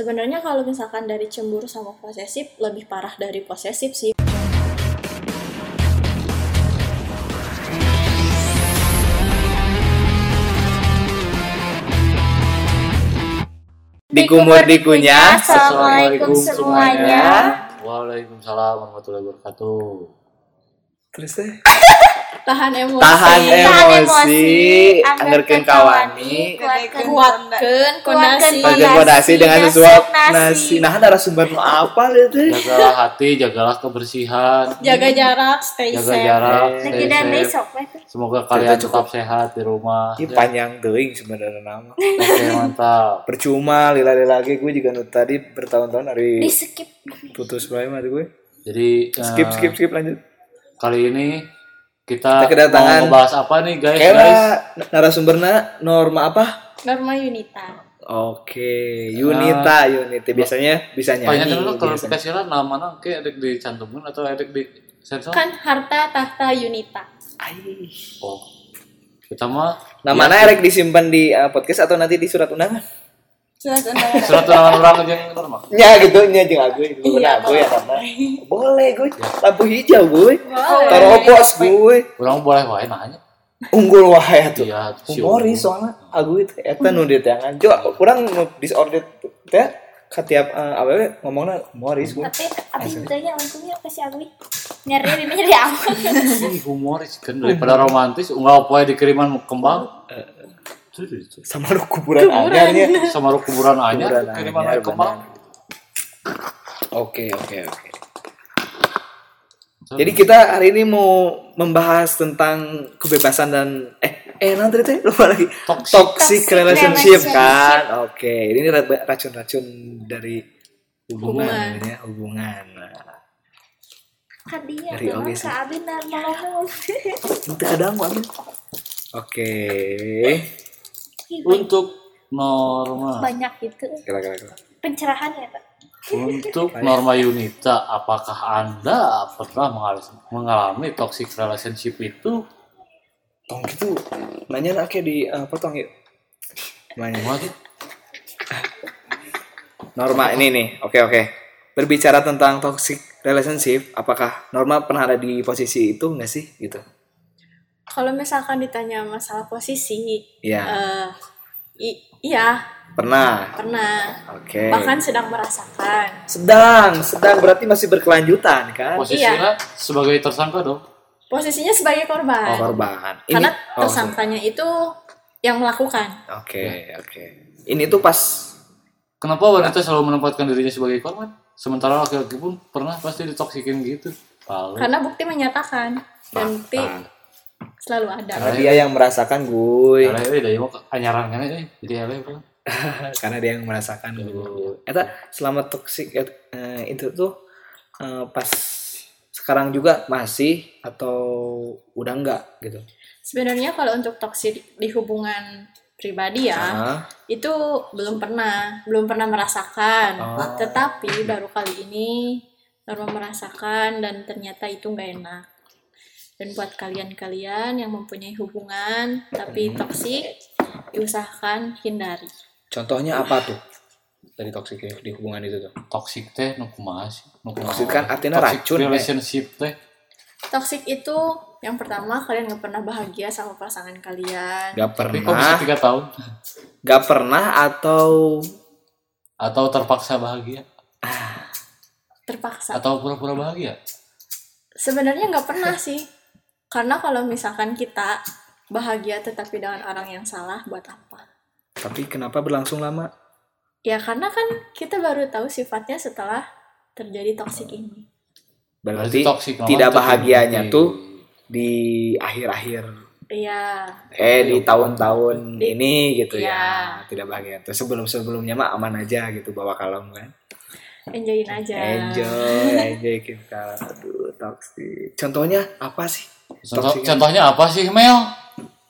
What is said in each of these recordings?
Sebenarnya kalau misalkan dari cemburu sama posesif lebih parah dari posesif sih. Dikumur dikunyah. Assalamualaikum semuanya. Waalaikumsalam warahmatullahi wabarakatuh. Terus teh Tahan emosi. tahan emosi, emosi, anggerkeun kawani, Kuatkan Kuatkan konasi. bagian fondasi dengan dan sesuap nasi. Nah, narasumber nu apa itu? Jagalah hati, jagalah kebersihan, Jaga jarak, stay jaga safe. jarak, Eh. stay Lagi dan safe. Semoga kalian Cukup. tetap sehat di rumah. Ini Ya, panjang teuing sebenarnya nama. Oke, mantap. Percuma lila-lila lagi gue juga nu tadi bertahun-tahun hari Di skip. putus bae mah gue. Jadi eh, Skip skip skip lanjut. kali ini kita, Kita kedatangan- mau ngebahas apa nih guys? guys? Kayaknya narasumberna norma apa? Norma Yunita. Oke, Yunita, Yunita biasanya bisa Banyak nyanyi. dulu kalau dikasih lah nama nama kayak ada dicantumin atau ada di sensor. Kan harta tahta Yunita. Ai. Oh, kita mah Namanya erek disimpan di uh, podcast atau nanti di surat undangan? Surat undangan. orang aja yang normal. Ya gitu, nya jeung aku itu Iya, ya nama. Boleh gue. Ya. Lampu hijau gue. Terobos gue. Orang boleh wae nanya. Unggul wae atuh. Iya, si Humoris soalnya aku itu eta nu di tangan. Jo, urang nu disorder teh katiap uh, awewe ngomongna humoris gue. Tapi abis itu ya untungnya apa sih Agwi? Nyari ini nyari aman. Ih, humoris kan daripada romantis enggak apa dikiriman kembang Tuh, tuh, tuh. Sama lu kuburan anyarnya. sama ru kuburan anyar Kuburan kiriman anyar, kembang Oke, oke, oke. Jadi kita hari ini mau membahas tentang kebebasan dan eh eh nanti teh lupa lagi Toxic. toxic, relationship, relationship. kan. Oke, ini ra- racun-racun dari hubungan, Hubungan. ya, hubungan. Dia Dari oge sih. Kak Abin dan kadang amin. Oke. Untuk norma Banyak gitu. Kira-kira. kira. Pencerahan ya Pak. untuk norma Yunita apakah anda pernah mengalami, toxic relationship itu Tong gitu. Nanya nak di uh, potong yuk. Nanya. Waduh, Norma ini nih. Oke, oke. Berbicara tentang toxic relationship, apakah Norma pernah ada di posisi itu nggak sih gitu? Kalau misalkan ditanya masalah posisi, Iya, eh, i- iya pernah. pernah. Oke. Bahkan sedang merasakan. Sedang, sedang berarti masih berkelanjutan kan? posisinya sebagai tersangka dong Posisinya sebagai Oh, korban. korban. Ini Karena oh, tersangkanya itu yang melakukan. Oke, oke. Ini tuh pas kenapa wanita selalu menempatkan dirinya sebagai korban sementara laki-laki pun pernah pasti ditoksikin gitu Lalu, Karena bukti menyatakan dan bukti. Selalu ada. karena dia yang merasakan gue. Karena dari mau anyaran kan ini jadi ale kan karena dia yang merasakan gue. Eta selama toxic eh, itu tuh eh, pas sekarang juga masih atau udah enggak gitu. Sebenarnya kalau untuk toksik di hubungan pribadi ya, Ah, itu belum pernah, belum pernah merasakan. Oh. Tetapi baru kali ini baru merasakan dan ternyata itu nggak enak. Dan buat kalian-kalian yang mempunyai hubungan tapi toksik, diusahakan hindari. contohnya apa tuh dari toxic di hubungan itu tuh? toxic teh nu kumaha sih nu kumaha? Toxic kan artinya Toxic racun, relationship teh Toksik itu yang pertama kalian nggak pernah bahagia sama pasangan kalian. Gak tapi kok bisa pernah, tiga tahun gak pernah atau atau terpaksa bahagia Terpaksa. atau pura-pura bahagia Sebenarnya nggak pernah sih. Karena kalau misalkan kita bahagia tetapi dengan orang yang salah buat apa? tapi kenapa berlangsung lama? Ya karena kan kita baru tahu sifatnya setelah terjadi toksik ini. Berarti toxic tidak bahagianya di- tuh di akhir-akhir Iya, eh di tahun-tahun ini gitu Iya. ya tidak bahagia tuh sebelum sebelumnya mah aman aja gitu bawa kalem kan enjoyin aja. enjoy enjoy kita aduh toxic contohnya apa sih Contoh, Toxic. contohnya apa sih Mel?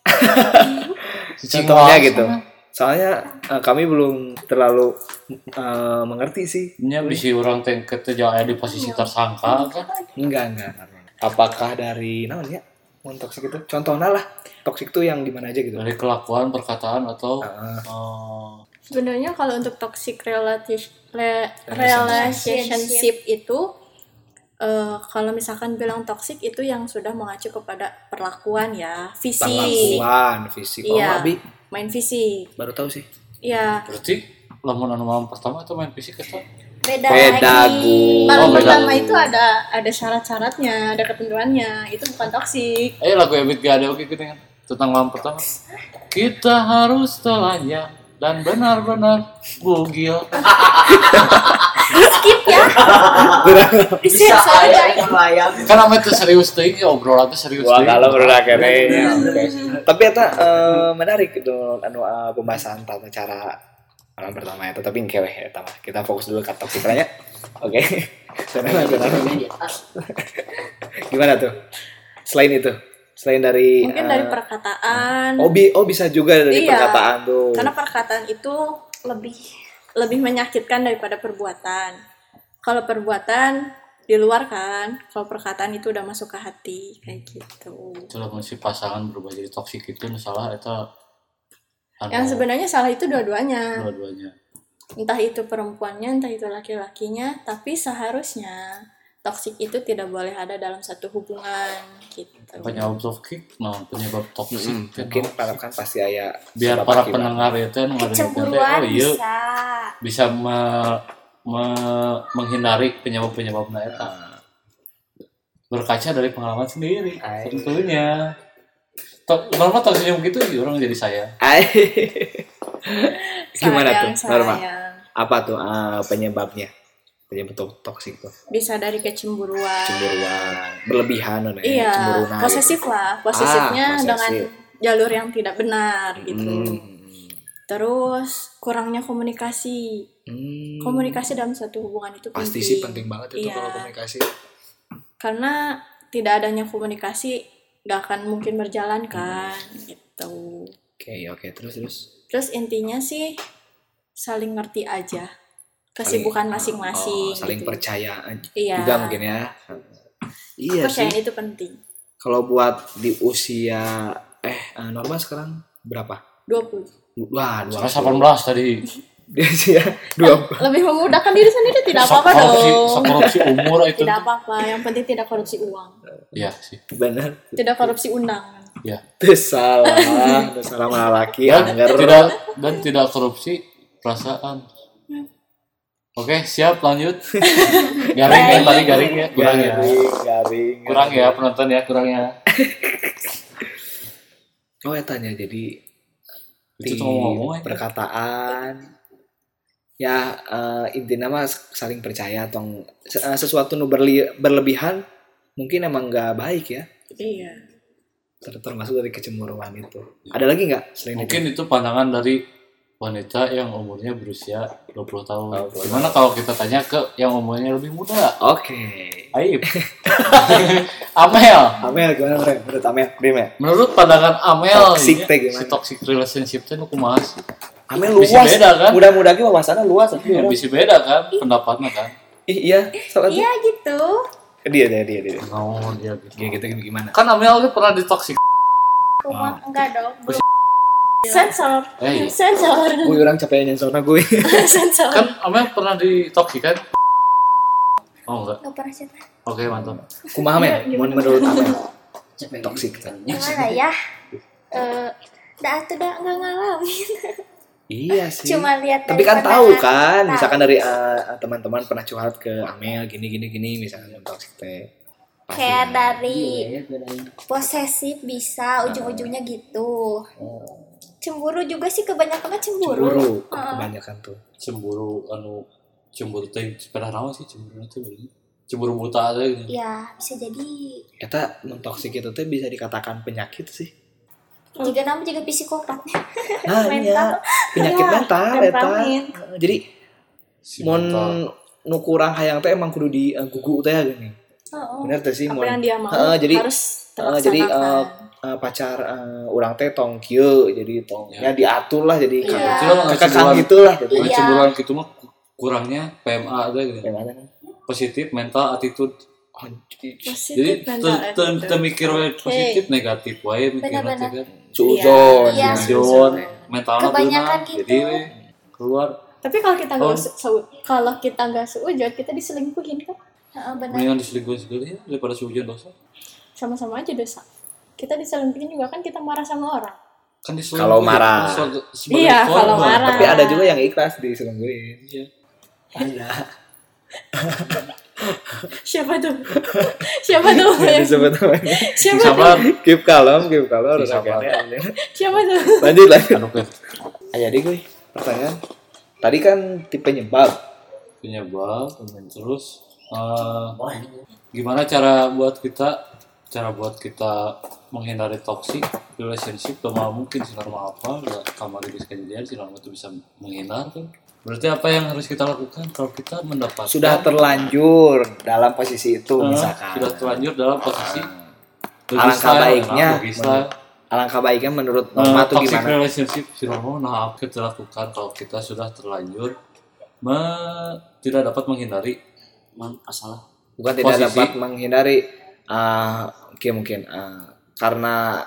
Contohnya gitu. Sama. soalnya eh, kami belum terlalu eh, mengerti sih. Nya bisa orang teh aya di posisi tersangka kan? Enggak enggak apakah dari namanya mau toxic itu? Contohnya lah toxic tuh yang gimana aja gitu. Dari kelakuan perkataan atau Ah. eh, Sebenarnya kalau untuk toxic Relationship. relationship itu eh, kalau misalkan bilang toxic itu yang sudah mengacu kepada perlakuan ya, fisik, perlakuan fisik oh Iya. abi main fisik. baru tahu sih Ya, berarti lamun anu malam pertama itu main fisik itu beda, beda lagi malam Oh, beda. pertama itu ada ada syarat-syaratnya, ada ketentuannya. Itu bukan toxic. eh lagu Ebit gak ada oke gitu kan tentang malam pertama kita harus telanjang dan benar-benar bugil Skip ya. Disensor aja. kan namanya tuh serius tuh ini obrolan tuh serius Wah kalau berulang kene. Tapi eta eh, menarik itu anu eh, pembahasan tata cara malam pertama itu tapi keweh eta mah. Kita fokus dulu ke topik lainnya. Oke. Gimana, tuh? Selain itu, selain dari Mungkin eh, dari perkataan. oh, bi- oh bisa juga dari Iya. perkataan tuh. Karena perkataan itu lebih lebih menyakitkan daripada perbuatan. Kalau perbuatan di luar kan, kalau perkataan itu udah masuk ke hati kayak gitu. Itulah si pasangan berubah jadi toksik itu salah itu Yang sebenarnya salah itu dua-duanya. dua-duanya Entah itu perempuannya, entah itu laki-lakinya, tapi seharusnya toksik itu tidak boleh ada dalam satu hubungan gitu. penyebab toksik nah penyebab toksik Mm, kan, mungkin kan pasti aya biar para pendengar itu kecemburuan oh iya bisa bisa me- me- menghindari penyebab-penyebabnya eta berkaca dari pengalaman sendiri Ay. tentunya Tok, normal toksik begitu ya orang jadi saya. Gimana Sayang, tuh, Norma? Apa tuh eh, penyebabnya? Penyebab to- toksik tuh. Bisa dari kecemburuan. Cemburuan, berlebihan ya, Iya, naik. posesif lah. Posesifnya Ah, posesif. dengan jalur yang tidak benar gitu. Hmm. Terus kurangnya komunikasi. Hmm. Komunikasi dalam suatu hubungan itu penting. pasti sih penting banget itu Iya. kalau komunikasi. Karena tidak adanya komunikasi gak akan mungkin berjalan kan gitu. Oke, oke, terus terus. Terus intinya sih saling ngerti aja kesibukan masing-masing. oh, saling gitu. percaya Iya. juga mungkin ya. Iya sih. Kepercayaan itu penting. Kalau buat di usia eh eh, normal sekarang berapa? 20. Wah, dua. Sekarang 18 tadi Dia sih ya dua. Lebih memudahkan diri sendiri tidak apa-apa korupsi dong. korupsi umur itu Tidak apa-apa, yang penting tidak korupsi uang. ya sih Benar. Tidak korupsi undangan. ya Itu salah, itu salah sama laki dan tidak dan tidak korupsi perasaan oke siap lanjut. Garing kan tadi garing ya? Kurang ya? garing, garing. kurang ya penonton ya kurang ya Oh, ya tanya. Jadi Itu di ngomong, perkataan. Ya eh, intinya mah saling percaya atau eh, sesuatu nu berli- berlebihan mungkin emang nggak baik ya. Iya. Ter- termasuk dari kecemburuan itu. Ada lagi nggak selain itu? Mungkin itu pandangan dari wanita yang umurnya berusia 20 tahun. 20 gimana kalau kita tanya ke yang umurnya lebih muda? Oke. Aib. Amel. Amel gimana menurut Amel? Bima menurut pandangan Amel Toxic teh gimana? si toxic relationship kumaha sih? Amel Bisa luas. beda, kan? mudah-mudahan wawasannya luas. Tapi ya, orang- bisa beda kan? Pendapatnya kan? Ih, iya. Salah iya gitu. Dia dia dia dia. Oh dia gitu. Gini, gitu gimana? Kan Amel pernah di toxic. Rumah enggak dong belum Sensor. Eh, iya. Sensor. gue orang capek nyensornya gue. Sensor. kan Amel pernah di toxic kan? Oh enggak. Nggak pernah cerita oke mantap. Kumaha Mel Mun menurut Amel. Toksik gimana ya? Eh dah tuh dah nggak ngalamin. Iya sih. Cuma lihat tapi kan tahu kan Tahu. misalkan dari eh, teman-teman pernah curhat ke Amel gini gini gini misalkan toxic teh. Kayak dari posesif bisa ujung-ujungnya gitu cemburu juga sih kebanyakan cemburu, cemburu Heeh. kebanyakan tuh. Cemburu anu cemburu teh sepeda naon sih cemburu itu cemburu buta aja gitu ya bisa jadi. Eta mentoksik itu teh bisa dikatakan penyakit sih. Jika nama juga psikopat nah Mental. iya. Penyakit Iya, mental eta. jadi Si mun mental. nu kurang hayang teh emang kudu di uh, gugu teh gini oh, bener teh sih Apa mun yang dia mau Heeh, jadi harus Heeh, jadi eh, eh, pacar eh, orang teh tong kieu jadi tongnya diatur lah jadi Iya. Itu lah, kakak cemburuan. gitu lah jadi Pokoknya Iya. cemburuan gitu mah kurangnya PMA aja gitu gimana kan positif mental attitude Oh, jadi Positif jadi mental te- te- attitude. te mikir wae positif negatif wae mikir Benar-benar. kan suzon Iya. Jon mental Kebanyakan gitu. jadi we, keluar Tapi kalau kita nggak Oh. kalau kita nggak seujud, kita diselingkuhin kan? Heeh, benar. mendingan diselingkuhin sekali ya daripada sehujan dosa Sama-sama aja dosa. Kita diselingkuhin juga kan kita marah sama orang. kan diselingkuhin Kalau marah. Iya, kalau marah. Tapi ada juga yang ikhlas diselingkuhin. Iya. Ada. Siapa tuh? Siapa tuh? Siapa tuh? sabar keep kalem, keep kalem. Si udah sabar. kayaknya. Siapa tuh? Lanjut lanjut. kan Ah, jadi gue pertanyaan. Tadi kan tipe nyebab. penyebab terus eh, gimana cara buat kita cara buat kita menghindari toxic relationship normal mungkin sih normal apa ya kamar di sekalian sih normal itu bisa menghindar kan berarti apa yang harus kita lakukan kalau kita mendapatkan Sudah terlanjur dalam posisi itu eh, misalkan. sudah terlanjur dalam posisi bagi Alangkah style, baiknya. Alangkah baiknya menurut Eh, Norma tuh toxic gimana? relationship si normal nah apa kita lakukan kalau kita sudah terlanjur me- tidak dapat menghindari masalah Bukan tidak Posisi. dapat menghindari ah oke mungkin ah, karena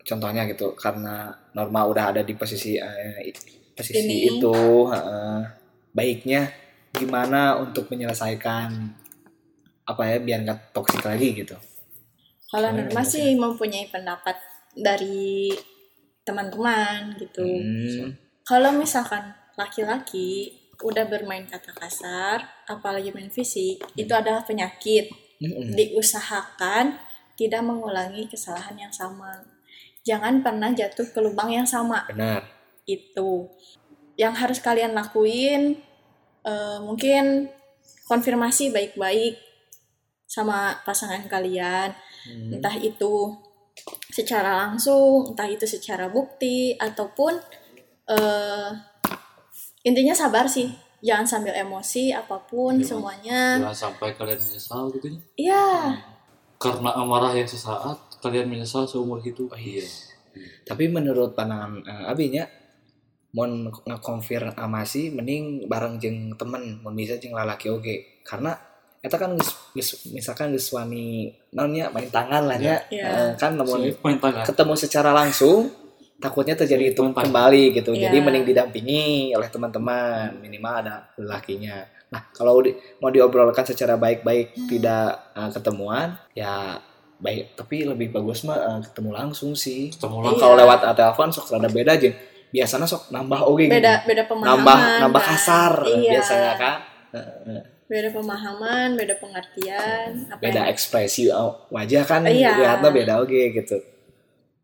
contohnya gitu karena Norma udah ada di posisi eh, i- posisi Ini. itu ah, baiknya gimana untuk menyelesaikan apa ya biar nggak toksik lagi gitu. Kalau Norma sih mempunyai pendapat dari teman-teman gitu. Hmm. Kalau misalkan laki-laki udah bermain kata kasar, apalagi main fisik, itu adalah penyakit. Mm-mm. Diusahakan tidak mengulangi kesalahan yang sama. Jangan pernah jatuh ke lubang yang sama. Benar. Itu yang harus kalian lakuin. eh, mungkin konfirmasi baik-baik sama pasangan kalian. Hmm. entah itu secara langsung, entah itu secara bukti ataupun eh intinya sabar sih, jangan sambil emosi apa pun Jangan- semuanya. jangan sampai kalian menyesal gitu ya. Iya, karena amarah yang sesaat kalian menyesal seumur hidup. Iya. Tapi menurut pandangan eh, abinya mun ngekonfirmasi mending bareng jeung temen mun bisa jeung lalaki oge. Karena eta kan misalkan geus wani naonnya main tangan lah ya Iya. Eh, kan namun ketemu secara langsung takutnya terjadi itu kembali gitu Iya. jadi mending didampingi oleh teman-teman minimal ada lelakinya nah kalau di- mau diobrolkan secara baik-baik tidak eh, ketemuan ya baik tapi lebih bagus mah eh, ketemu langsung sih ketemu Iya. lah kalau lewat uh, telepon sok rada beda aja biasanya sok nambah oge gitu. beda beda pemahaman. nambah nambah kan. kasar Iya. biasanya kan Heeh. Beda pemahaman, beda pengertian, apa beda yang- ekspresi oh, wajah kan Iya. lihatnya beda oge gitu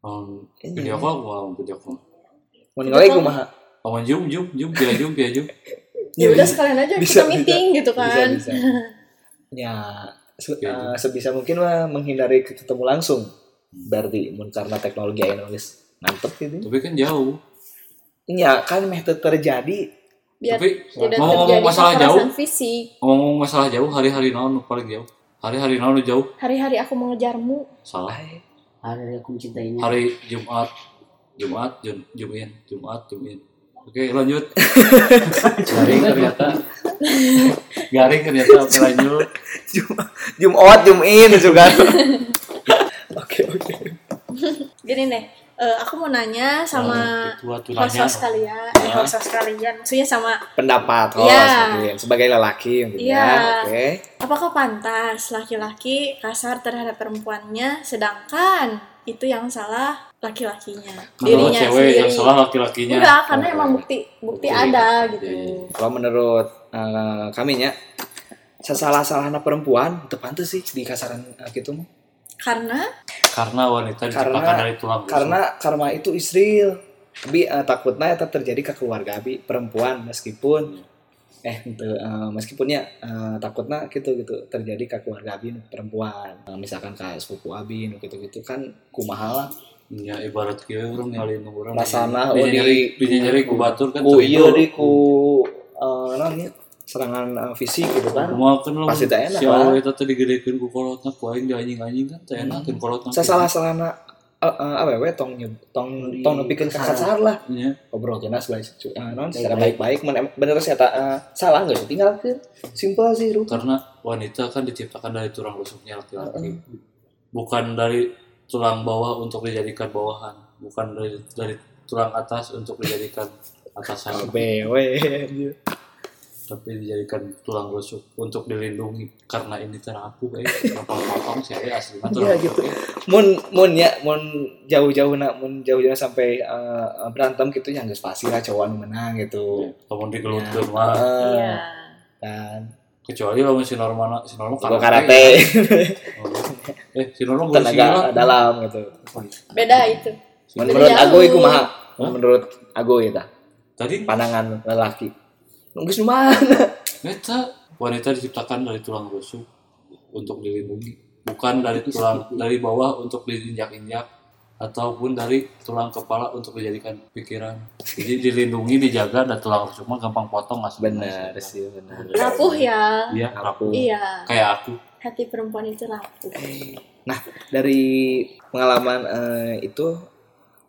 um, video call mau video call mun ngalih kumaha mau zoom zoom zoom via zoom via zoom ya udah sekalian aja Bisa, kita meeting gitu bisa kan. bisa. Ya se- Iya, eh, sebisa mungkin mah menghindari ketemu langsung. Berarti mun karena teknologi aya nulis mantep gitu tapi kan jauh. Ya kan meh terjadi. Biar Tapi, tidak ngomong-ngomong terjadi masalah kekerasan fisik. ngomong masalah jauh hari-hari naon paling jauh. Hari-hari naon jauh. Hari-hari aku mengejarmu. salah. Ay, Hari aku mencintainya. hari Jumat. Jumat Jum Jumin Jumat Jumin. Oke lanjut. Garing ternyata. Garing ternyata oke lanjut. Jumat Jumin juga oke oke. Gini deh, eh, aku mau nanya sama nanya host-host kalian, eh, Hah? host-host kalian, maksudnya sama pendapat host Iya. mungkin sebagai lelaki Iya. ya oke apakah pantas laki-laki kasar terhadap perempuannya, sedangkan itu yang salah laki-lakinya, dirinya cewek yang sendiri. salah laki-lakinya Enggak, karena emang bukti bukti Bukti. ada gitu. Iya, iya. kalau menurut eh, kami nya sesalah-salah anak perempuan itu pantas sih di kasaran eh, gitu. Karena karena wanita Karena- diciptakan dari tulang rusuk. karena karma itu Israel tapi eh, takutnya itu terjadi ke keluarga abi perempuan meskipun eh ente, eh, meskipunnya eh, takutnya gitu gitu terjadi ke keluarga abi perempuan. Eh, misalkan ke sepupu abi gitu gitu kan kumaha lah. Ya ibarat kieu urang ngalin urang. Rasana, di oh, di nyari ku batur kan ku teu iya di ku eh, naonnya serangan eh, fisik gitu kan. Kumaha kan lu Pasti teh enak si lah. awe eta teh digedekeun ku kolotna ku aing dianjing-anjing kan teh enak kan kolotna sesalah salahna eh, eh, awewe tong nyeb- tong tong nepikeun ka kasar lah. Iya. ngobrol kena sebagai uh, non secara baik-baik men- bener sih eta eh, salah nggak sih tinggal ke simpel sih Ru. karena wanita kan diciptakan dari tulang rusuknya laki-laki. Bukan dari tulang bawah untuk dijadikan bawahan. Bukan dari dari tulang atas untuk dijadikan atasan. Anjir. Tapi dijadikan tulang rusuk untuk dilindungi karena ini terapu kayak potong sih ya tulang Iya gitu. Mun mun ya mun jauh-jauh nak mun jauh-jauh sampai eh, berantem gitu yang geus pasti lah cowok anu menang gitu. kamu digelutkeun mah Eh, Iya. Dan kecuali lo si normal si normal kalau karate eh si normal gue sih tenaga dalam gitu. Beda itu. Menurut. Agoy kumaha? Hah? Menurut Agoy eta tadi pandangan lelaki. Nunggus mana? Eta wanita diciptakan dari tulang rusuk untuk dilindungi, bukan dari tulang dari bawah untuk diinjak-injak ataupun dari tulang kepala untuk dijadikan pikiran. Jadi dilindungi, dijaga dan tulang rusuk mah gampang potong mas. Benar sih benar. Rapuh ya. Iya, rapuh. Iya. Kayak aku. Hati perempuan itu rapuh. Nah, dari pengalaman eh, itu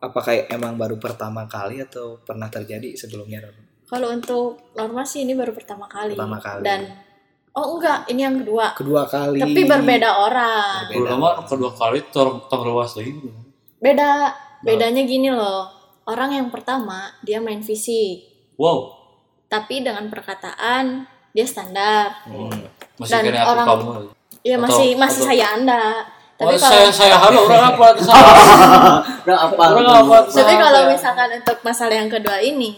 apakah emang baru pertama kali atau pernah terjadi sebelumnya? Kalau untuk Norma sih ini baru pertama kali. Pertama kali. Dan oh enggak, ini yang kedua. Kedua kali. Tapi berbeda orang. Berbeda. Kedua kali tong tong lewas lagi. Beda. Bedanya gini loh. Orang yang pertama dia main fisik, Wow, tapi dengan perkataan dia standar. Hmm. masih Dan kena aku orang- kamu. Iya Atau- masih masih atau- saya Anda. Tapi Oh, kalau saya saya halo orang apa? Salah. Udah apa? Orang apa? tapi kalau saya. misalkan untuk masalah yang kedua ini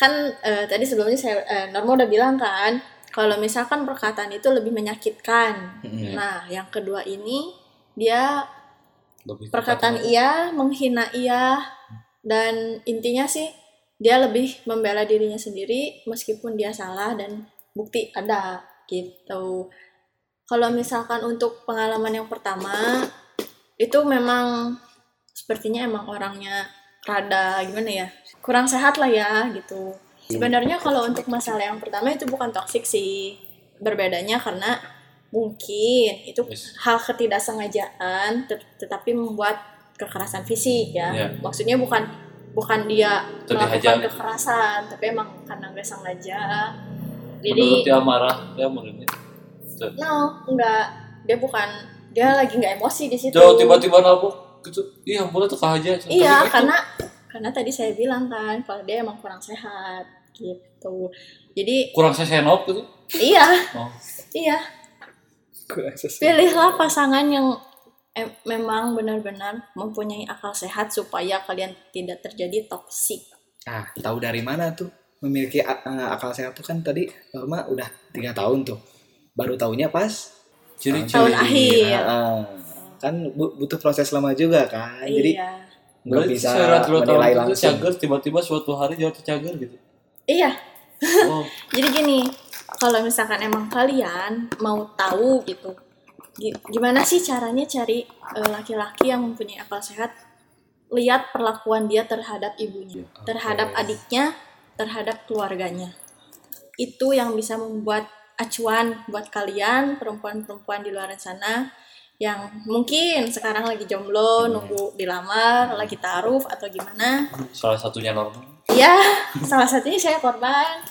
kan eh, tadi sebelumnya saya eh, Norma udah bilang kan kalau misalkan perkataan itu lebih menyakitkan. Hmm. Nah, yang kedua ini dia Lebih perkataan iya, menghina iya dan intinya sih dia lebih membela dirinya sendiri meskipun dia salah dan bukti ada gitu. Kalau misalkan untuk pengalaman yang pertama itu memang sepertinya emang orangnya rada gimana ya kurang sehat lah ya gitu. Sebenarnya kalau untuk masalah yang pertama itu bukan toksik sih berbedanya karena mungkin itu Yes. hal ketidaksengajaan tet- tetapi membuat kekerasan fisik ya. Iya. Maksudnya bukan bukan dia Itu melakukan kekerasan tapi emang karena nggak sengaja. Menurut Jadi dia marah, dia menurutnya. no enggak dia bukan dia lagi nggak emosi di situ. Tiba-tiba nabok gitu. Iya, boleh tuh aja. Iya, Tapi karena karena tadi saya bilang kan kalau dia emang kurang sehat gitu. Jadi itu kurang sesenop gitu. iya, Oh. iya. Pilihlah pasangan yang em- memang benar-benar mempunyai akal sehat supaya kalian tidak terjadi toksik. Ah, tahu dari mana tuh memiliki eh, akal sehat tuh kan tadi Norma udah tiga tahun tuh. Baru tahunya pas Ciri-ciri. Tahun akhir. Ah, ah. Kan bu- butuh proses lama juga kan. Jadi iya. nggak Berarti bisa menilai itu langsung. cager tiba-tiba suatu hari jatuh cager gitu. Iya. Oh, Jadi gini, kalau misalkan emang kalian mau tahu gitu, gi- gimana sih caranya cari eh, laki-laki yang mempunyai akal sehat? Lihat perlakuan dia terhadap ibunya, terhadap adiknya, terhadap keluarganya. Itu yang bisa membuat acuan buat kalian perempuan-perempuan di luar sana yang mungkin sekarang lagi jomblo, nunggu dilamar, lagi taruh atau gimana. salah satunya normal. Iya, salah satunya saya korban.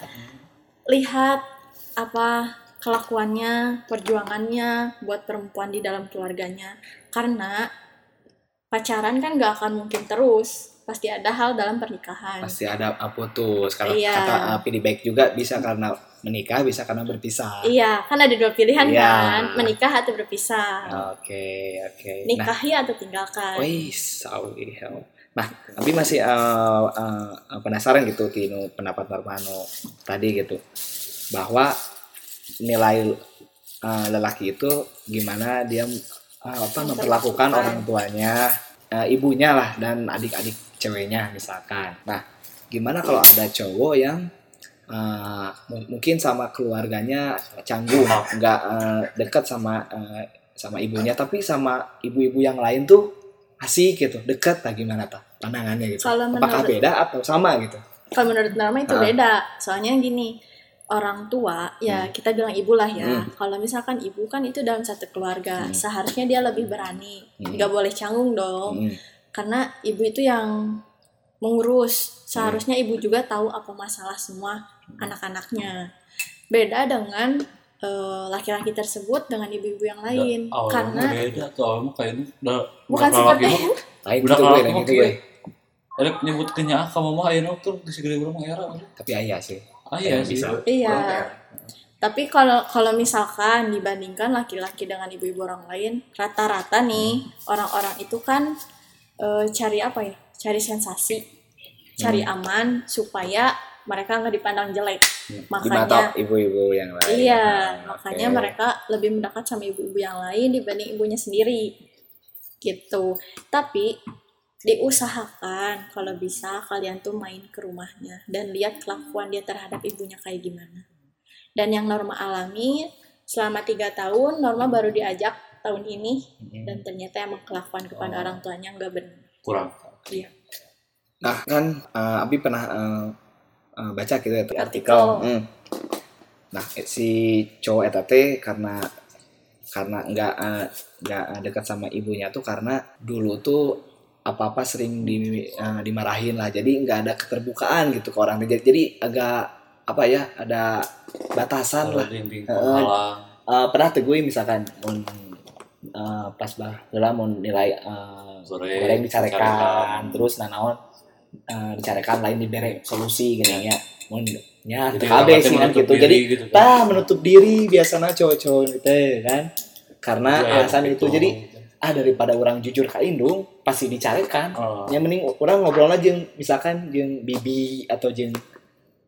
Lihat apa kelakuannya, perjuangannya buat perempuan di dalam keluarganya. Karena pacaran kan gak akan mungkin terus. Pasti ada hal dalam pernikahan. pasti ada ah, putus. Kalau Iya. kata ah, feedback juga bisa karena menikah, bisa karena berpisah. Iya, kan ada dua pilihan Iya. kan, menikah atau berpisah. Oke, oke. Nah, Nikahi atau tinggalkan. Wis, sawi. Nah, tapi masih eh, eh, penasaran gitu tinu pendapat Normano tadi gitu bahwa nilai eh, lelaki itu gimana dia eh, apa memperlakukan orang tuanya, eh, ibunya lah dan adik-adik ceweknya misalkan. Nah, gimana kalau ada cowok yang eh, mu- mungkin sama keluarganya canggung, nggak eh, dekat sama eh, sama ibunya, tapi sama ibu-ibu yang lain tuh asik gitu, dekat lah gimana tak pandangannya gitu. Kalau Apakah menurut beda atau sama gitu? Kalau menurut Norma itu Ah. beda. Soalnya gini, orang tua ya Hmm. kita bilang ibu lah ya. Hmm. Kalau misalkan ibu kan itu dalam satu keluarga, Hmm. seharusnya dia lebih berani. Hmm. nggak boleh canggung dong. Hmm. Karena ibu itu yang mengurus. Seharusnya ibu juga tahu apa masalah semua anak-anaknya. Beda dengan eh, laki-laki tersebut dengan ibu-ibu yang lain. Awalnya Karena beda tuh awalnya kayaknya udah bukan seperti mah- Lain budak gitu gitu. Erek nyebut kenya kamu mah ayeuna tuh geus gede urang era. tapi ayah sih Ah iya sih. bisa Iya. Tapi kalau kalau misalkan dibandingkan laki-laki dengan ibu-ibu orang lain, rata-rata nih orang-orang itu kan eh, cari apa ya? Cari sensasi, cari aman supaya mereka nggak dipandang jelek. di Makanya ibu-ibu yang lain Iya, Nah, makanya oke. mereka lebih mendekat sama ibu-ibu yang lain dibanding ibunya sendiri. Gitu. Tapi diusahakan kalau bisa kalian tuh main ke rumahnya dan lihat kelakuan dia terhadap ibunya kayak gimana. Dan yang Norma alami selama tiga tahun, Norma baru diajak tahun ini Mm-mm. dan ternyata emang kelakuan kepada Oh. orang tuanya nggak benar. Kurang. Iya. Nah kan eh, Abi pernah eh, eh, baca gitu ya artikel. Artikel. Hmm. Nah si cowok eta teh karena karena nggak nggak dekat sama ibunya tuh karena dulu tuh apa apa sering di, eh, dimarahin lah jadi nggak ada keterbukaan gitu ke orang jadi, jadi agak apa ya ada batasan lah dinding Heeh. penghalang. Eh, pernah gue misalkan mun eh, pas bah lah mau nilai eh, Goreng, goreng dicarekan. terus nah naon eh, dicarekan lain dibere solusi gini ya. Mun ya Jadi KB orang sih kan gitu. diri jadi gitu kan. tah menutup diri biasanya cowok-cowok gitu kan? Karena Iya, alasan gitu. itu. jadi ah daripada orang jujur ke indung pasti dicarekan. Oh. yang mending orang ngobrol aja misalkan jeung bibi atau jeung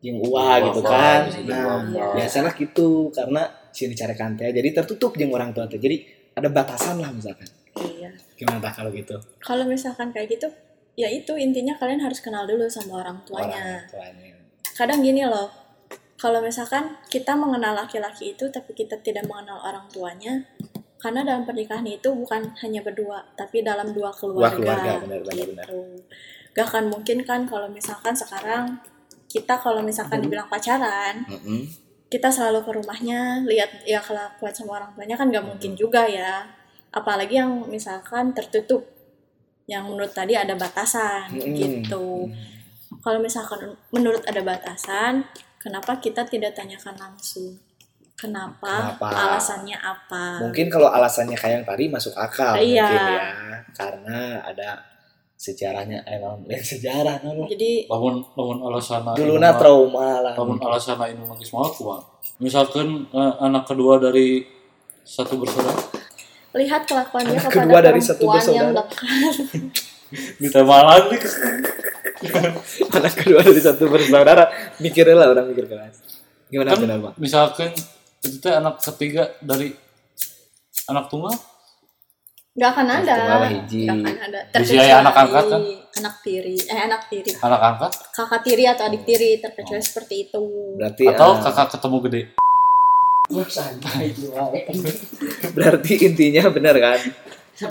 uah Jeung gitu kan. nah biasanya gitu. Karena si dicarekan teh. Jadi tertutup jeung orang tua teh. Jadi ada batasan lah misalkan Iya. gimana kalau gitu Kalau misalkan kayak gitu, ya itu intinya kalian harus kenal dulu sama orang tuanya. orang tuanya kadang gini loh kalau misalkan kita mengenal laki-laki itu tapi kita tidak mengenal orang tuanya karena dalam pernikahan itu bukan hanya berdua tapi dalam dua keluarga, keluarga, benar, benar, gitu. benar. gak akan mungkin kan kalau misalkan sekarang kita kalau misalkan dibilang pacaran Mm-mm. Kita selalu ke rumahnya lihat ya kelakuan sama orang tuanya kan gak mungkin juga ya apalagi yang misalkan tertutup yang menurut tadi ada batasan Mm-mm. gitu kalau misalkan menurut ada batasan, kenapa kita tidak tanyakan langsung? Kenapa? Kenapa? Alasannya apa? mungkin kalau alasannya kayak yang tadi masuk akal Iya. mungkin ya karena ada sejarahnya emang lain sejarah no. Jadi Lamun lamun alasan dulu na trauma lah Lamun alasan ini nangis mau kumaha? Misalkan eh, anak kedua dari satu bersaudara lihat kelakuan dia Anak kepada kedua dari satu perempuan yang bersaudara. dekat. ditemalan nih. anak kedua dari satu bersaudara mikirnya lah orang mikir keras gimana Kan misalkan itu teh anak ketiga dari anak tunggal Gak akan ada. Tunggal lah hiji. Gak akan ada. Bisa ya anak angkat kan? Anak tiri. Eh anak tiri. anak angkat Kakak tiri atau adik tiri terkecuali seperti itu. berarti atau eh, kakak ketemu gede berarti intinya benar kan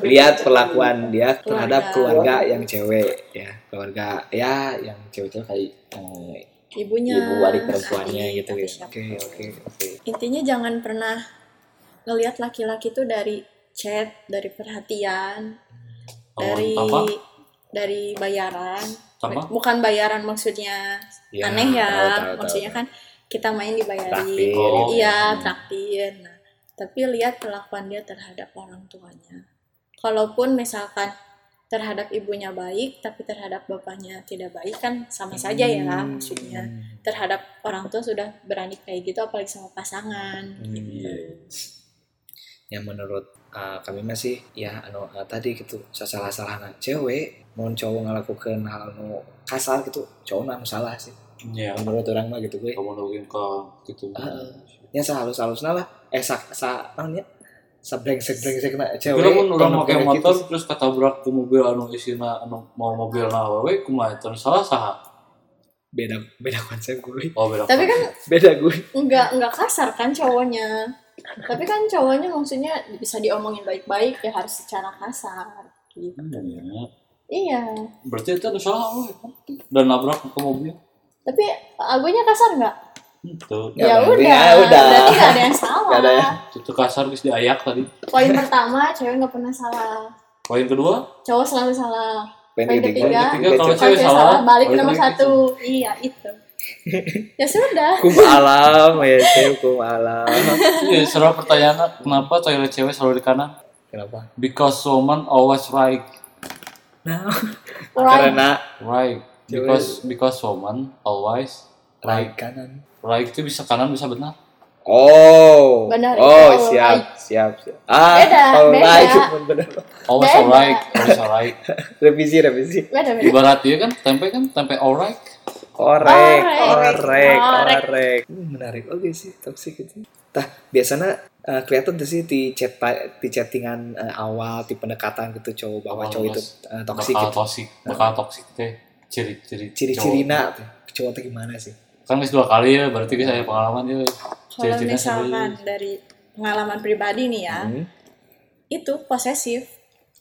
lihat perlakuan dia terhadap Keluarga. yang cewek ya keluarga ya yang cewek-cewek kayak eh, Ibunya. ibu adik perempuannya adik, gitu ya oke oke oke intinya jangan pernah ngelihat laki-laki itu dari chat, dari perhatian, Oh, dari apa? dari bayaran. Sama? Bukan bayaran maksudnya Ya, aneh ya. tahu, tahu, maksudnya tahu. kan kita main dibayari. Oh. Iya, traktir. Nah, tapi lihat perlakuan dia terhadap orang tuanya. Kalaupun misalkan terhadap ibunya baik, tapi terhadap bapaknya tidak baik kan sama saja ya Hmm. maksudnya. Terhadap orang tua sudah berani kayak gitu, apalagi sama pasangan. Hmm, gitu. Yang menurut uh, kami masih ya anu uh, tadi gitu salah salah cewek mau cowok ngelakukan hal anu kasar gitu cowok anu salah sih Iya. menurut orang mah gitu gue Kamu nungguin ke gitu. Heeh. ya sehalus halusnya lah eh sa sa naonnya sa brengsek brengsek na cewek Kira pun orang pakai kayak motor gitu. terus ketabrak ke mobil anu isina anu mau mobil na awewe kumaha eta salah saha. beda beda konsep gue Oh beda. Tapi kan beda gue nggak nggak kasar kan cowoknya. Tapi kan cowoknya maksudnya bisa diomongin baik-baik ya harus secara kasar. Gitu. Iya. Iya. Berarti itu ada salah awewe kan? Dan nabrak ke mobil. Tapi agunya kasar nggak? Itu. Ya, Ya, udah. ya udah. Berarti nggak ada yang salah. Nggak ada ya. Itu kasar geus diayak tadi. Poin pertama cewek nggak pernah salah. Poin kedua, Cowok selalu salah. Poin Poin ketiga, ketiga, ketiga kalau cewek salah, salah, balik nomor satu. Iya itu. ya sudah. kum alam ya cewek kum alam iya serah pertanyaan kenapa toilet cewek selalu di kanan? kenapa Because woman always right. Nah, Right. karena right because because woman always right kanan. right itu bisa kanan bisa benar Oh. Benar, itu Oh, siap, right. siap, siap. Ah, Beda, all beda. right, bener. always alright always alright Revisi, revisi. Beda beda. ibarat dia kan tempe kan tempe alright Orek, Orek. orek, Orek. orek. Hmm, menarik oke sih, toxic itu. Tah, biasanya eh, kelihatan tuh sih di chat di chattingan eh, awal, di pendekatan gitu cowok bahwa Awal cowok itu eh, toxic bakal gitu. toxic bakal toxic teh ciri-ciri Ciri-cirina tuh, cowok tuh gimana sih? cowok. kan guys dua kali ya berarti guys saya pengalaman ya Kalau Ciri-cirinya misalkan dari pengalaman pribadi nih ya, Hmm. itu posesif.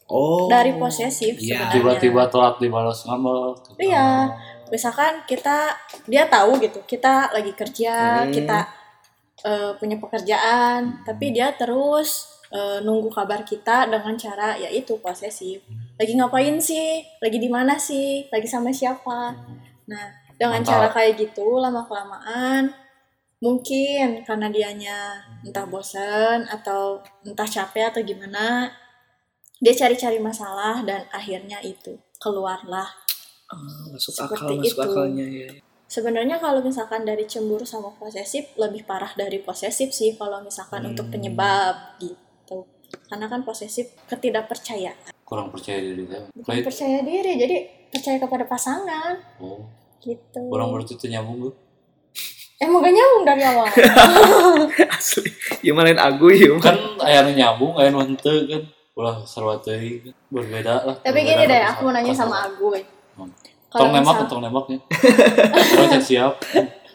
Oh. Dari posesif Iya. sebenarnya. tiba-tiba telat dibalas ngambek Iya. Misalkan kita dia tahu gitu, kita lagi kerja, Hmm. kita eh, punya pekerjaan, tapi dia terus eh, nunggu kabar kita dengan cara yaitu posesif. Lagi ngapain sih? Lagi di mana sih? Lagi sama siapa? Nah, dengan Mantap. cara kayak gitu lama kelamaan mungkin karena dianya entah bosen atau entah capek atau gimana dia cari-cari masalah dan akhirnya itu keluarlah Ah, masuk Seperti akal, masuk itu. akalnya ya. sebenarnya kalau misalkan dari cemburu sama posesif lebih parah dari posesif sih kalau misalkan untuk Hmm. penyebab gitu karena kan posesif ketidakpercayaan kurang percaya diri saya bukan Kayak- percaya diri jadi percaya kepada pasangan oh gitu kurang berarti itu nyambung gue emang gak nyambung dari awal Asli. Ya malain aku ya. kan ayahnya nyambung ayah nonte kan ulah sarwa teuing kan. berbeda lah tapi berbeda gini deh kan aku mau nanya sama Agoy Hmm. tong nembak misal terus cek siap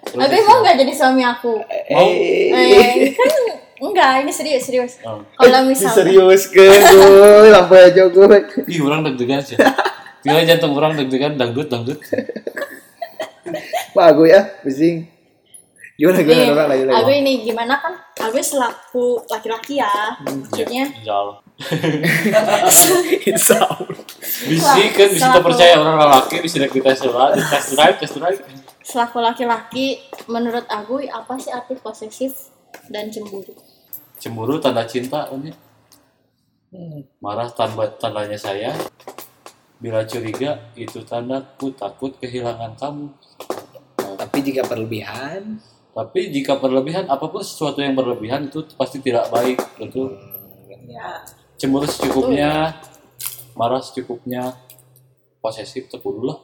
Terus Agoy cek mau siap. nggak jadi suami aku Mau. eh, kan enggak ini serius serius Oh. kalau misal Serius ke gue, lampu aja gue. ih orang deg-degan sih Gila jantung orang deg-degan dangdut dangdut Pak aku ya, pusing. Gimana gimana orang lagi lagi. ini gimana kan Agoy selaku laki-laki ya maksudnya Insya Allah Insya Allah. Bisi kan bisa Selaku- percaya orang lelaki bisa kita selah di tes drive tes drive. Selaku laki-laki menurut Agoy apa sih arti posesif dan cemburu? Cemburu tanda cinta kan ya marah tanda tandanya saya. Bila curiga itu tandaku takut kehilangan kamu. Tapi jika berlebihan, tapi jika berlebihan apa pun sesuatu yang berlebihan itu pasti tidak baik itu ya cemburu secukupnya marah secukupnya. Posesif tepuluh lah.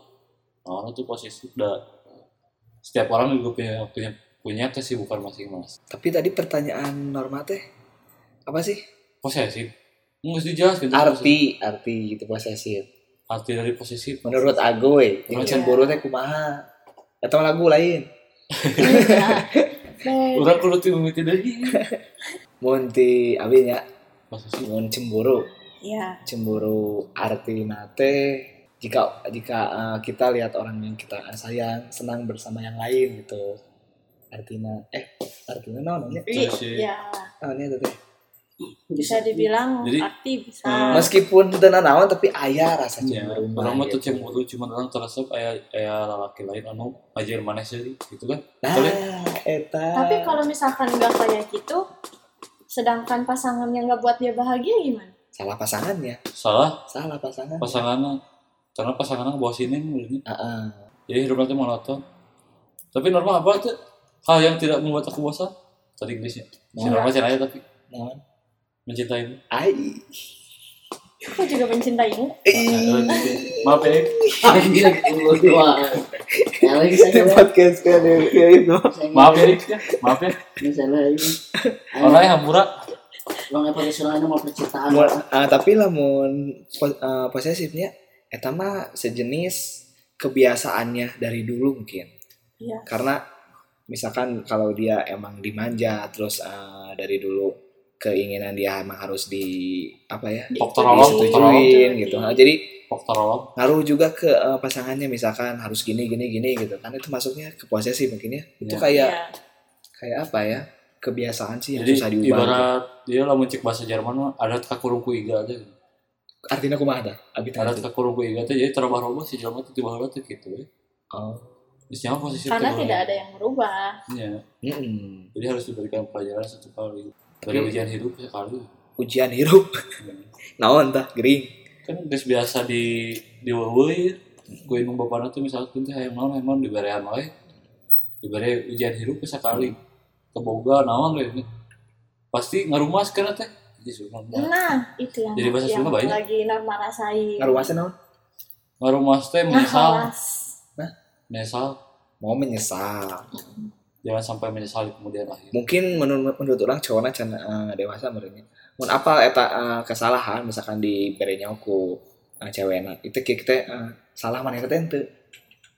Nah, itu posesif dah. Setiap orang juga punya punya punya kesibukan masing-masing. Tapi tadi pertanyaan Norma teh apa sih? posesif? Nggak dijelaskan Arti, arti gitu posesif. arti dari posesif. Menurut aku, eh, yang cemburu teh kumaha? Atau lagu lain? orang kudu tim mimiti deui Munti abinya, posesif mun cemburu. ya Cemburu arti nate jika jika eh, kita lihat orang yang kita sayang senang bersama yang lain gitu artinya eh artinya namanya Iya, sih. ya namanya itu teh bisa dibilang Jadi, arti bisa Hmm. meskipun tenan naon tapi ayah rasa Ya, cemburu orang mah tuh gitu. cemburu cuma orang terasa kayak kayak laki lain anu ngajar mana sih gitu kan nah ya? eta tapi kalau misalkan nggak kayak gitu sedangkan pasangannya nggak buat dia bahagia gimana? Salah pasangannya. Salah? Salah pasangan pasangannya. Karena pasangannya bawa sini menurutnya Heeh. jadi hidupnya tuh monoton tapi normal apa tuh? Hal yang tidak membuat aku bosan? Tadi Inggrisnya si Nah. normal caranya tapi. Naon mencintaimu. Ai. Aku juga mencintaimu. Maaf ya. Ya lagi saya podcast kan ya itu maaf ya ya maaf ya. Misalnya ini. orang hampura Bang apa istilahnya mau percintaan. Ah, tapi lamun eh, posesifnya eta mah sejenis kebiasaannya dari dulu mungkin. Iya. karena misalkan kalau dia emang dimanja terus eh, dari dulu keinginan dia emang harus di apa ya disetujuin gitu. Nah, jadi faktor ngaruh juga ke eh, pasangannya misalkan harus gini gini gini gitu kan. Itu masuknya ke posesif mungkin ya. Itu Iya. kayak Iya. kayak apa ya? Kebiasaan sih yang jadi susah diubah. gitu. ibarat dia lah mencek bahasa Jerman mah ada kakurung ku iga aja. Artinya kumaha dah? Abi ada tadi kakurung ku iga teh jadi terubah-ubah si Jerman tuh tiba-tiba tuh gitu ya. Oh. Posisi karena tidak ada yang merubah. Iya. mm-mm. jadi harus diberikan pelajaran satu kali. Dari Iya. ujian hidup sekali. Ujian hirup naon tah? Gering kan guys biasa di diwewe ku indung bapana teh misalkan teh hayang naon emang diberean wae dibere ujian hirup ke sekali keboga naon we pasti ngarumas kana teh? Jadi sunat Nah, itu yang, Jadi bahasa Sunda banyak? lagi norma rasain. ngaruasin naon? Ngarumas teh Nah, menyesal. awas. menyesal. Mau menyesal. Jangan sampai menyesal di kemudian akhir. Mungkin menurut menurut orang cowoknya can eh, dewasa merenya mun apa eta eh, kesalahan misalkan di berenya ku uh, cewekna itu kayak kita eh, salah mana kita ente?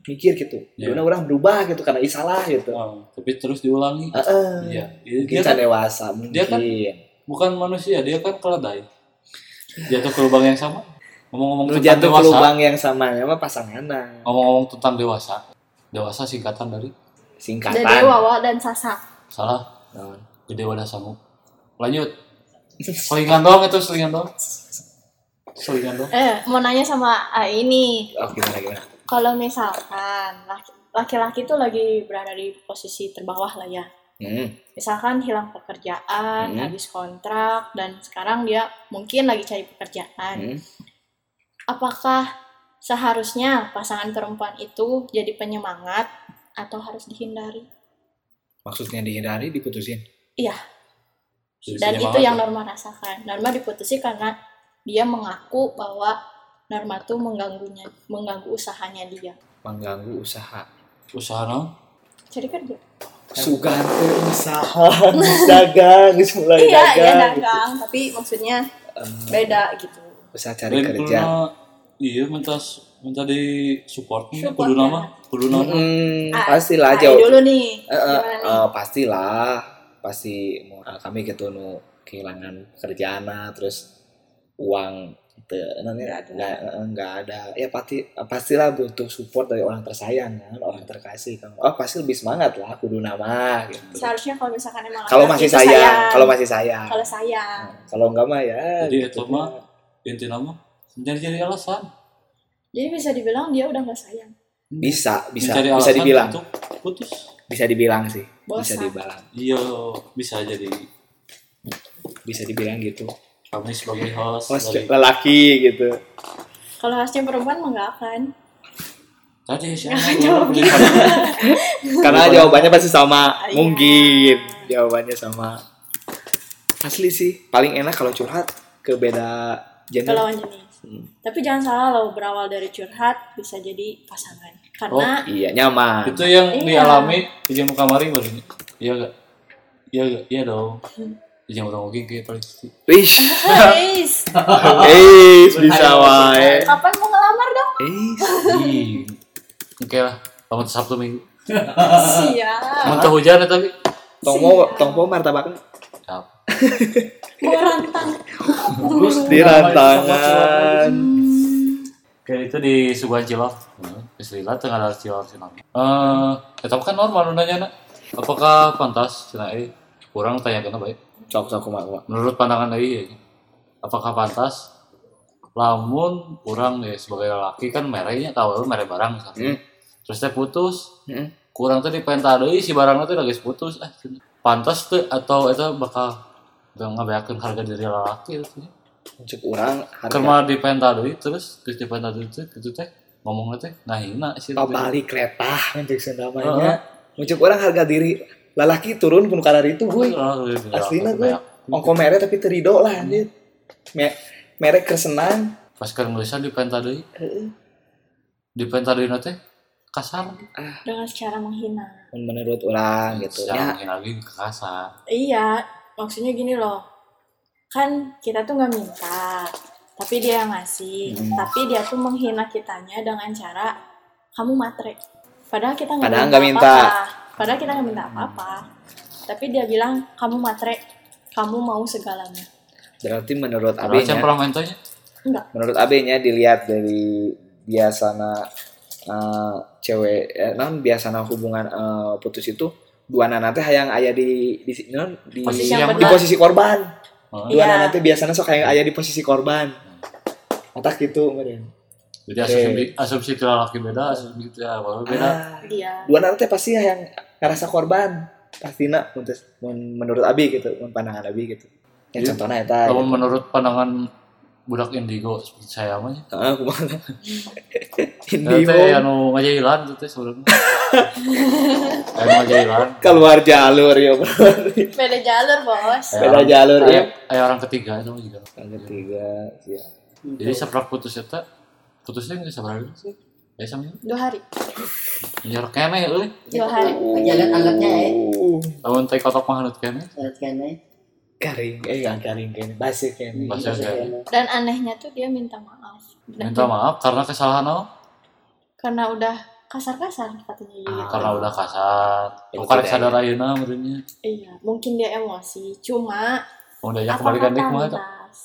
Mikir gitu. Yeah. orang berubah gitu karena ih salah gitu. Oh, tapi terus diulangi. Heeh. iya. Dia, mungkin dia kan dewasa mungkin dia kan- bukan manusia dia kan keledai. Jatuh ke lubang yang sama. Ngomong-ngomong tentang jatuh ke dewasa. lubang yang sama ya mah pasanganna ngomong-ngomong tentang dewasa. Dewasa singkatan dari? Singkatan. Dede, Wawa, dan Sasa. salah. Gede wadah sanggup. Lanjut selingan dong itu selingan dong selingan dong Eh, mau nanya sama ah, ini. oh gimana gimana Kalau misalkan laki- laki-laki tuh lagi berada di posisi terbawah lah ya. hmm. Misalkan hilang pekerjaan, Hmm. habis kontrak, dan sekarang dia mungkin lagi cari pekerjaan. Hmm. Apakah seharusnya pasangan perempuan itu jadi penyemangat atau harus dihindari? maksudnya dihindari diputusin Iya, dan itu yang ya. Norma rasakan. Norma diputusin karena dia mengaku bahwa Norma tuh mengganggunya, mengganggu usahanya dia. mengganggu usaha usaha naon Cari kerja. sugan teh usaha dagang mulai Iya, iya dagang dagang, tapi maksudnya beda gitu. usaha cari Dan kerja kuduna- iya minta minta di support kudu nama kudu nama Hmm, Ah, pastilah jauh. dulu nih. Gimana nih? eh, pastilah, pasti mau ah, kami gitu nu kehilangan kerjaan terus uang itu namanya Nggak ada. nggak eh, ada. Ya pasti pastilah butuh support dari orang tersayang kan orang terkasih kan. Oh pasti lebih semangat lah kudu nama gitu. Seharusnya kalau misalkan emang kalau masih itu sayang kalau masih sayang. Kalau sayang. Nah, kalau enggak mah ya Jadi gitu. itu mah inti nama jadi jadi alasan. Jadi bisa dibilang dia udah nggak sayang. bisa bisa Mencari bisa alasan dibilang. untuk putus bisa dibilang sih bisa Bosan. dibilang iya bisa jadi bisa dibilang gitu kami sebagai host host dari lelaki gitu Kalau harusnya perempuan mah nggak akan. tadi siapa jawab gitu. Karena jawabannya pasti sama. Iya. Mungkin jawabannya sama. Asli sih, paling enak kalau curhat ke beda gender. jenis. Hmm. Tapi jangan salah loh berawal dari curhat bisa jadi pasangan. Karena Iya, nyaman. itu yang Iya. dialami di jam kamari baru iya gak iya gak iya dong di jam orang mungkin kayak paling Wish. Guys, Eh, bisa wae. kapan mau ngelamar dong? Eh, ih oke lah kamu sabtu minggu Siap. Muntah hujan ya tapi tongpo tongpo martabak Siap. Mau rantang. di rantangan. Oke, itu di Suguhan Cilok. Hmm, Istilah tengah ada Cilok Cilok. Eh, ya, tapi kan normal nanya nak. Apakah pantas cina eh kurang tanya kena baik. Sok sok kumaha kumaha. Menurut pandangan dari ya, apakah pantas lamun kurang ya sebagai lelaki kan mereknya tahu merek barang. Hmm. Terus teh putus, Hmm. kurang tuh dipenta deui si barangnya tuh lagi putus. Eh, pantas tuh atau itu bakal ngabeakeun harga diri lelaki itu. Cek urang harga. Karena dipenta deui terus terus dipenta deui teh gitu teh ngomongnya teh ngahina sih. Oh, balik kereta mencek sendamanya. Mencek urang harga diri lalaki turun pun karar itu gue. Aslina gue. Ongko merek tapi terido lah anjir. Me- merek kersenang. Pas kan nulisan dipenta deui. Dipenta deui teh kasar. Dengan secara menghina. Menurut orang gitu. Jangan Ya, lagi kasar. Iya, maksudnya gini loh. Kan kita tuh nggak minta, tapi dia yang ngasih. Hmm. Tapi dia tuh menghina kitanya dengan cara kamu matre. Padahal kita nggak minta, minta. Padahal kita nggak minta apa-apa. Tapi dia bilang kamu matre, kamu mau segalanya. berarti menurut AB-nya, temperamentnya Enggak. menurut AB-nya dilihat dari biasana eh, cewek eh, non biasana hubungan eh, putus itu dua nanti yang ayah di di non, di, Posisi yang di posisi korban. Oh, Dua Iya. nanti biasanya sok kayak ayah di posisi korban. Otak gitu kemudian. Jadi asumsi asumsi itu laki beda, asumsi itu apa beda. Ah, Dia. dua nanti pasti yang ngerasa korban pasti nak menurut AB gitu, mun pandangan AB gitu. Ya Iya. contohnya eta. Kalau gitu. menurut pandangan budak indigo seperti saya mah. Ah? Ini Ini teh anu ngajailan tuh teh sebenarnya. Anu ngajailan. keluar jalur ya bro. beda jalur bos Beda orang- jalur ya. aya- aya orang ketiga itu juga. Yang ketiga, ya. Jadi seprak putus eta putusnya nggak sabar dulu sih. Ya sama dua hari nyer kene euy. dua hari Jalan anggapnya ya. Uh, Lamun teh kotok mah hanut kene. Saat kene. Garing, eh yang garing kayaknya, basi kayaknya. Bahasa kene. dan anehnya tuh dia minta maaf Dan Minta maaf karena kesalahan apa? karena udah kasar-kasar katanya gitu. Ah. Karena udah kasar. Bukan tidak, sadar ya. ayeuna meureunnya. iya mungkin dia emosi cuma Mau diajak apakah balikan dik mah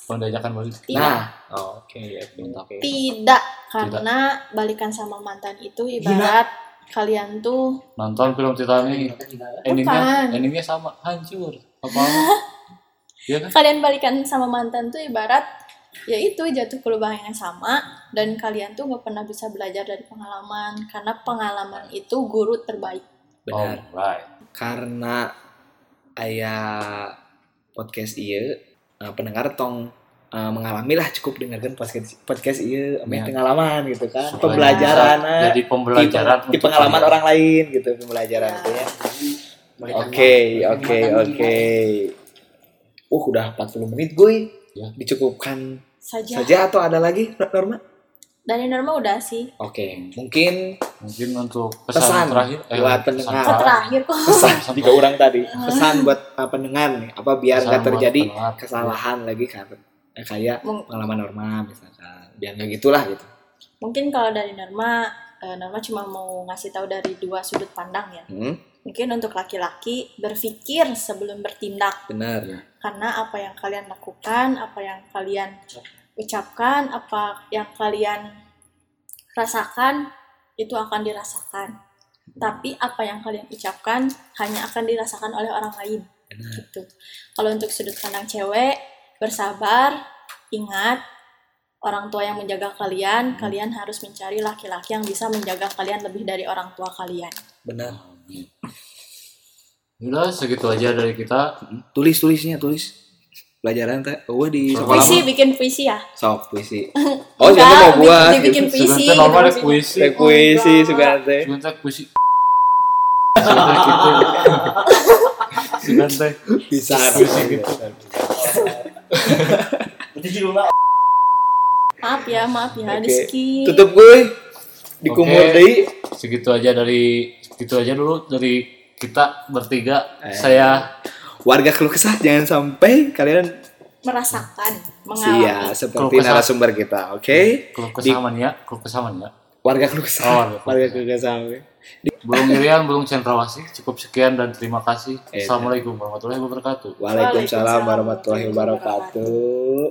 Mau diajakan balik. tidak Nah, oh, oke, oke, oke. tidak karena balikan sama mantan itu ibarat kalian tuh Nonton film Titanic. Endingnya, endingnya sama, hancur. Apa? Iya kan? kalian balikan sama mantan tuh ibarat ya itu jatuh ke lubang yang sama dan kalian tuh nggak pernah bisa belajar dari pengalaman karena pengalaman itu guru terbaik Benar. Alright. Karena ayah podcast iya eh, pendengar tong eh, mengalami lah cukup dengarkan podcast podcast iya Ya. pengalaman gitu kan Supaya pembelajaran ah, Jadi di, pembelajaran. di untuk pengalaman kalian. orang lain gitu pembelajaran Ya. tuh ya oke oke oke uh udah 40 menit gue Ya. dicukupkan saja. saja atau ada lagi Norma? Dari norma udah sih. Oke mungkin Mungkin untuk pesan, Pesan terakhir. buat pesan pendengar. oh, terakhir. kok. Pesan. Tiga orang tadi. Pesan buat uh, pendengar nih. Apa biar Pesan nggak buat terjadi pendengar. kesalahan lagi kan? Eh, kayak Mung- pengalaman normal misalkan. Biar nggak gitulah gitu. Mungkin kalau dari norma eh, norma cuma mau ngasih tahu dari dua sudut pandang ya. Hmm, mungkin untuk laki-laki berpikir sebelum bertindak benar karena apa yang kalian lakukan, apa yang kalian ucapkan, apa yang kalian rasakan itu akan dirasakan. Tapi apa yang kalian ucapkan hanya akan dirasakan oleh orang lain. Gitu. Kalau untuk sudut pandang cewek, bersabar, ingat orang tua yang menjaga kalian, kalian harus mencari laki-laki yang bisa menjaga kalian lebih dari orang tua kalian. benar. Udah segitu aja dari kita. tulis tulisnya tulis pelajaran teh oh di sekolah Puisi, mah bikin puisi ya? sok puisi oh jangan mau buat dibikin gitu. puisi. Sebentar normal ada puisi. Teh puisi Enggak. suka teh teh puisi. Sugan gitu. Sugan teh. bisa Puisi gitu. Maaf ya, maaf ya, di skip. tutup gue dikumur deui Segitu aja dari segitu aja dulu dari kita bertiga. Eh. Saya warga keluh kesah jangan sampai kalian merasakan, sia mengalami. seperti Keluh kesah. narasumber kita oke keluh Di- kesamaan ya, keluh kesamaan ya. warga keluh kesah Oh, warga keluh warga kesah. keluh. Belum Irian, belum Cendrawasih. Cukup sekian dan terima kasih. Eh, Assalamualaikum warahmatullahi wabarakatuh. Waalaikumsalam warahmatullahi wabarakatuh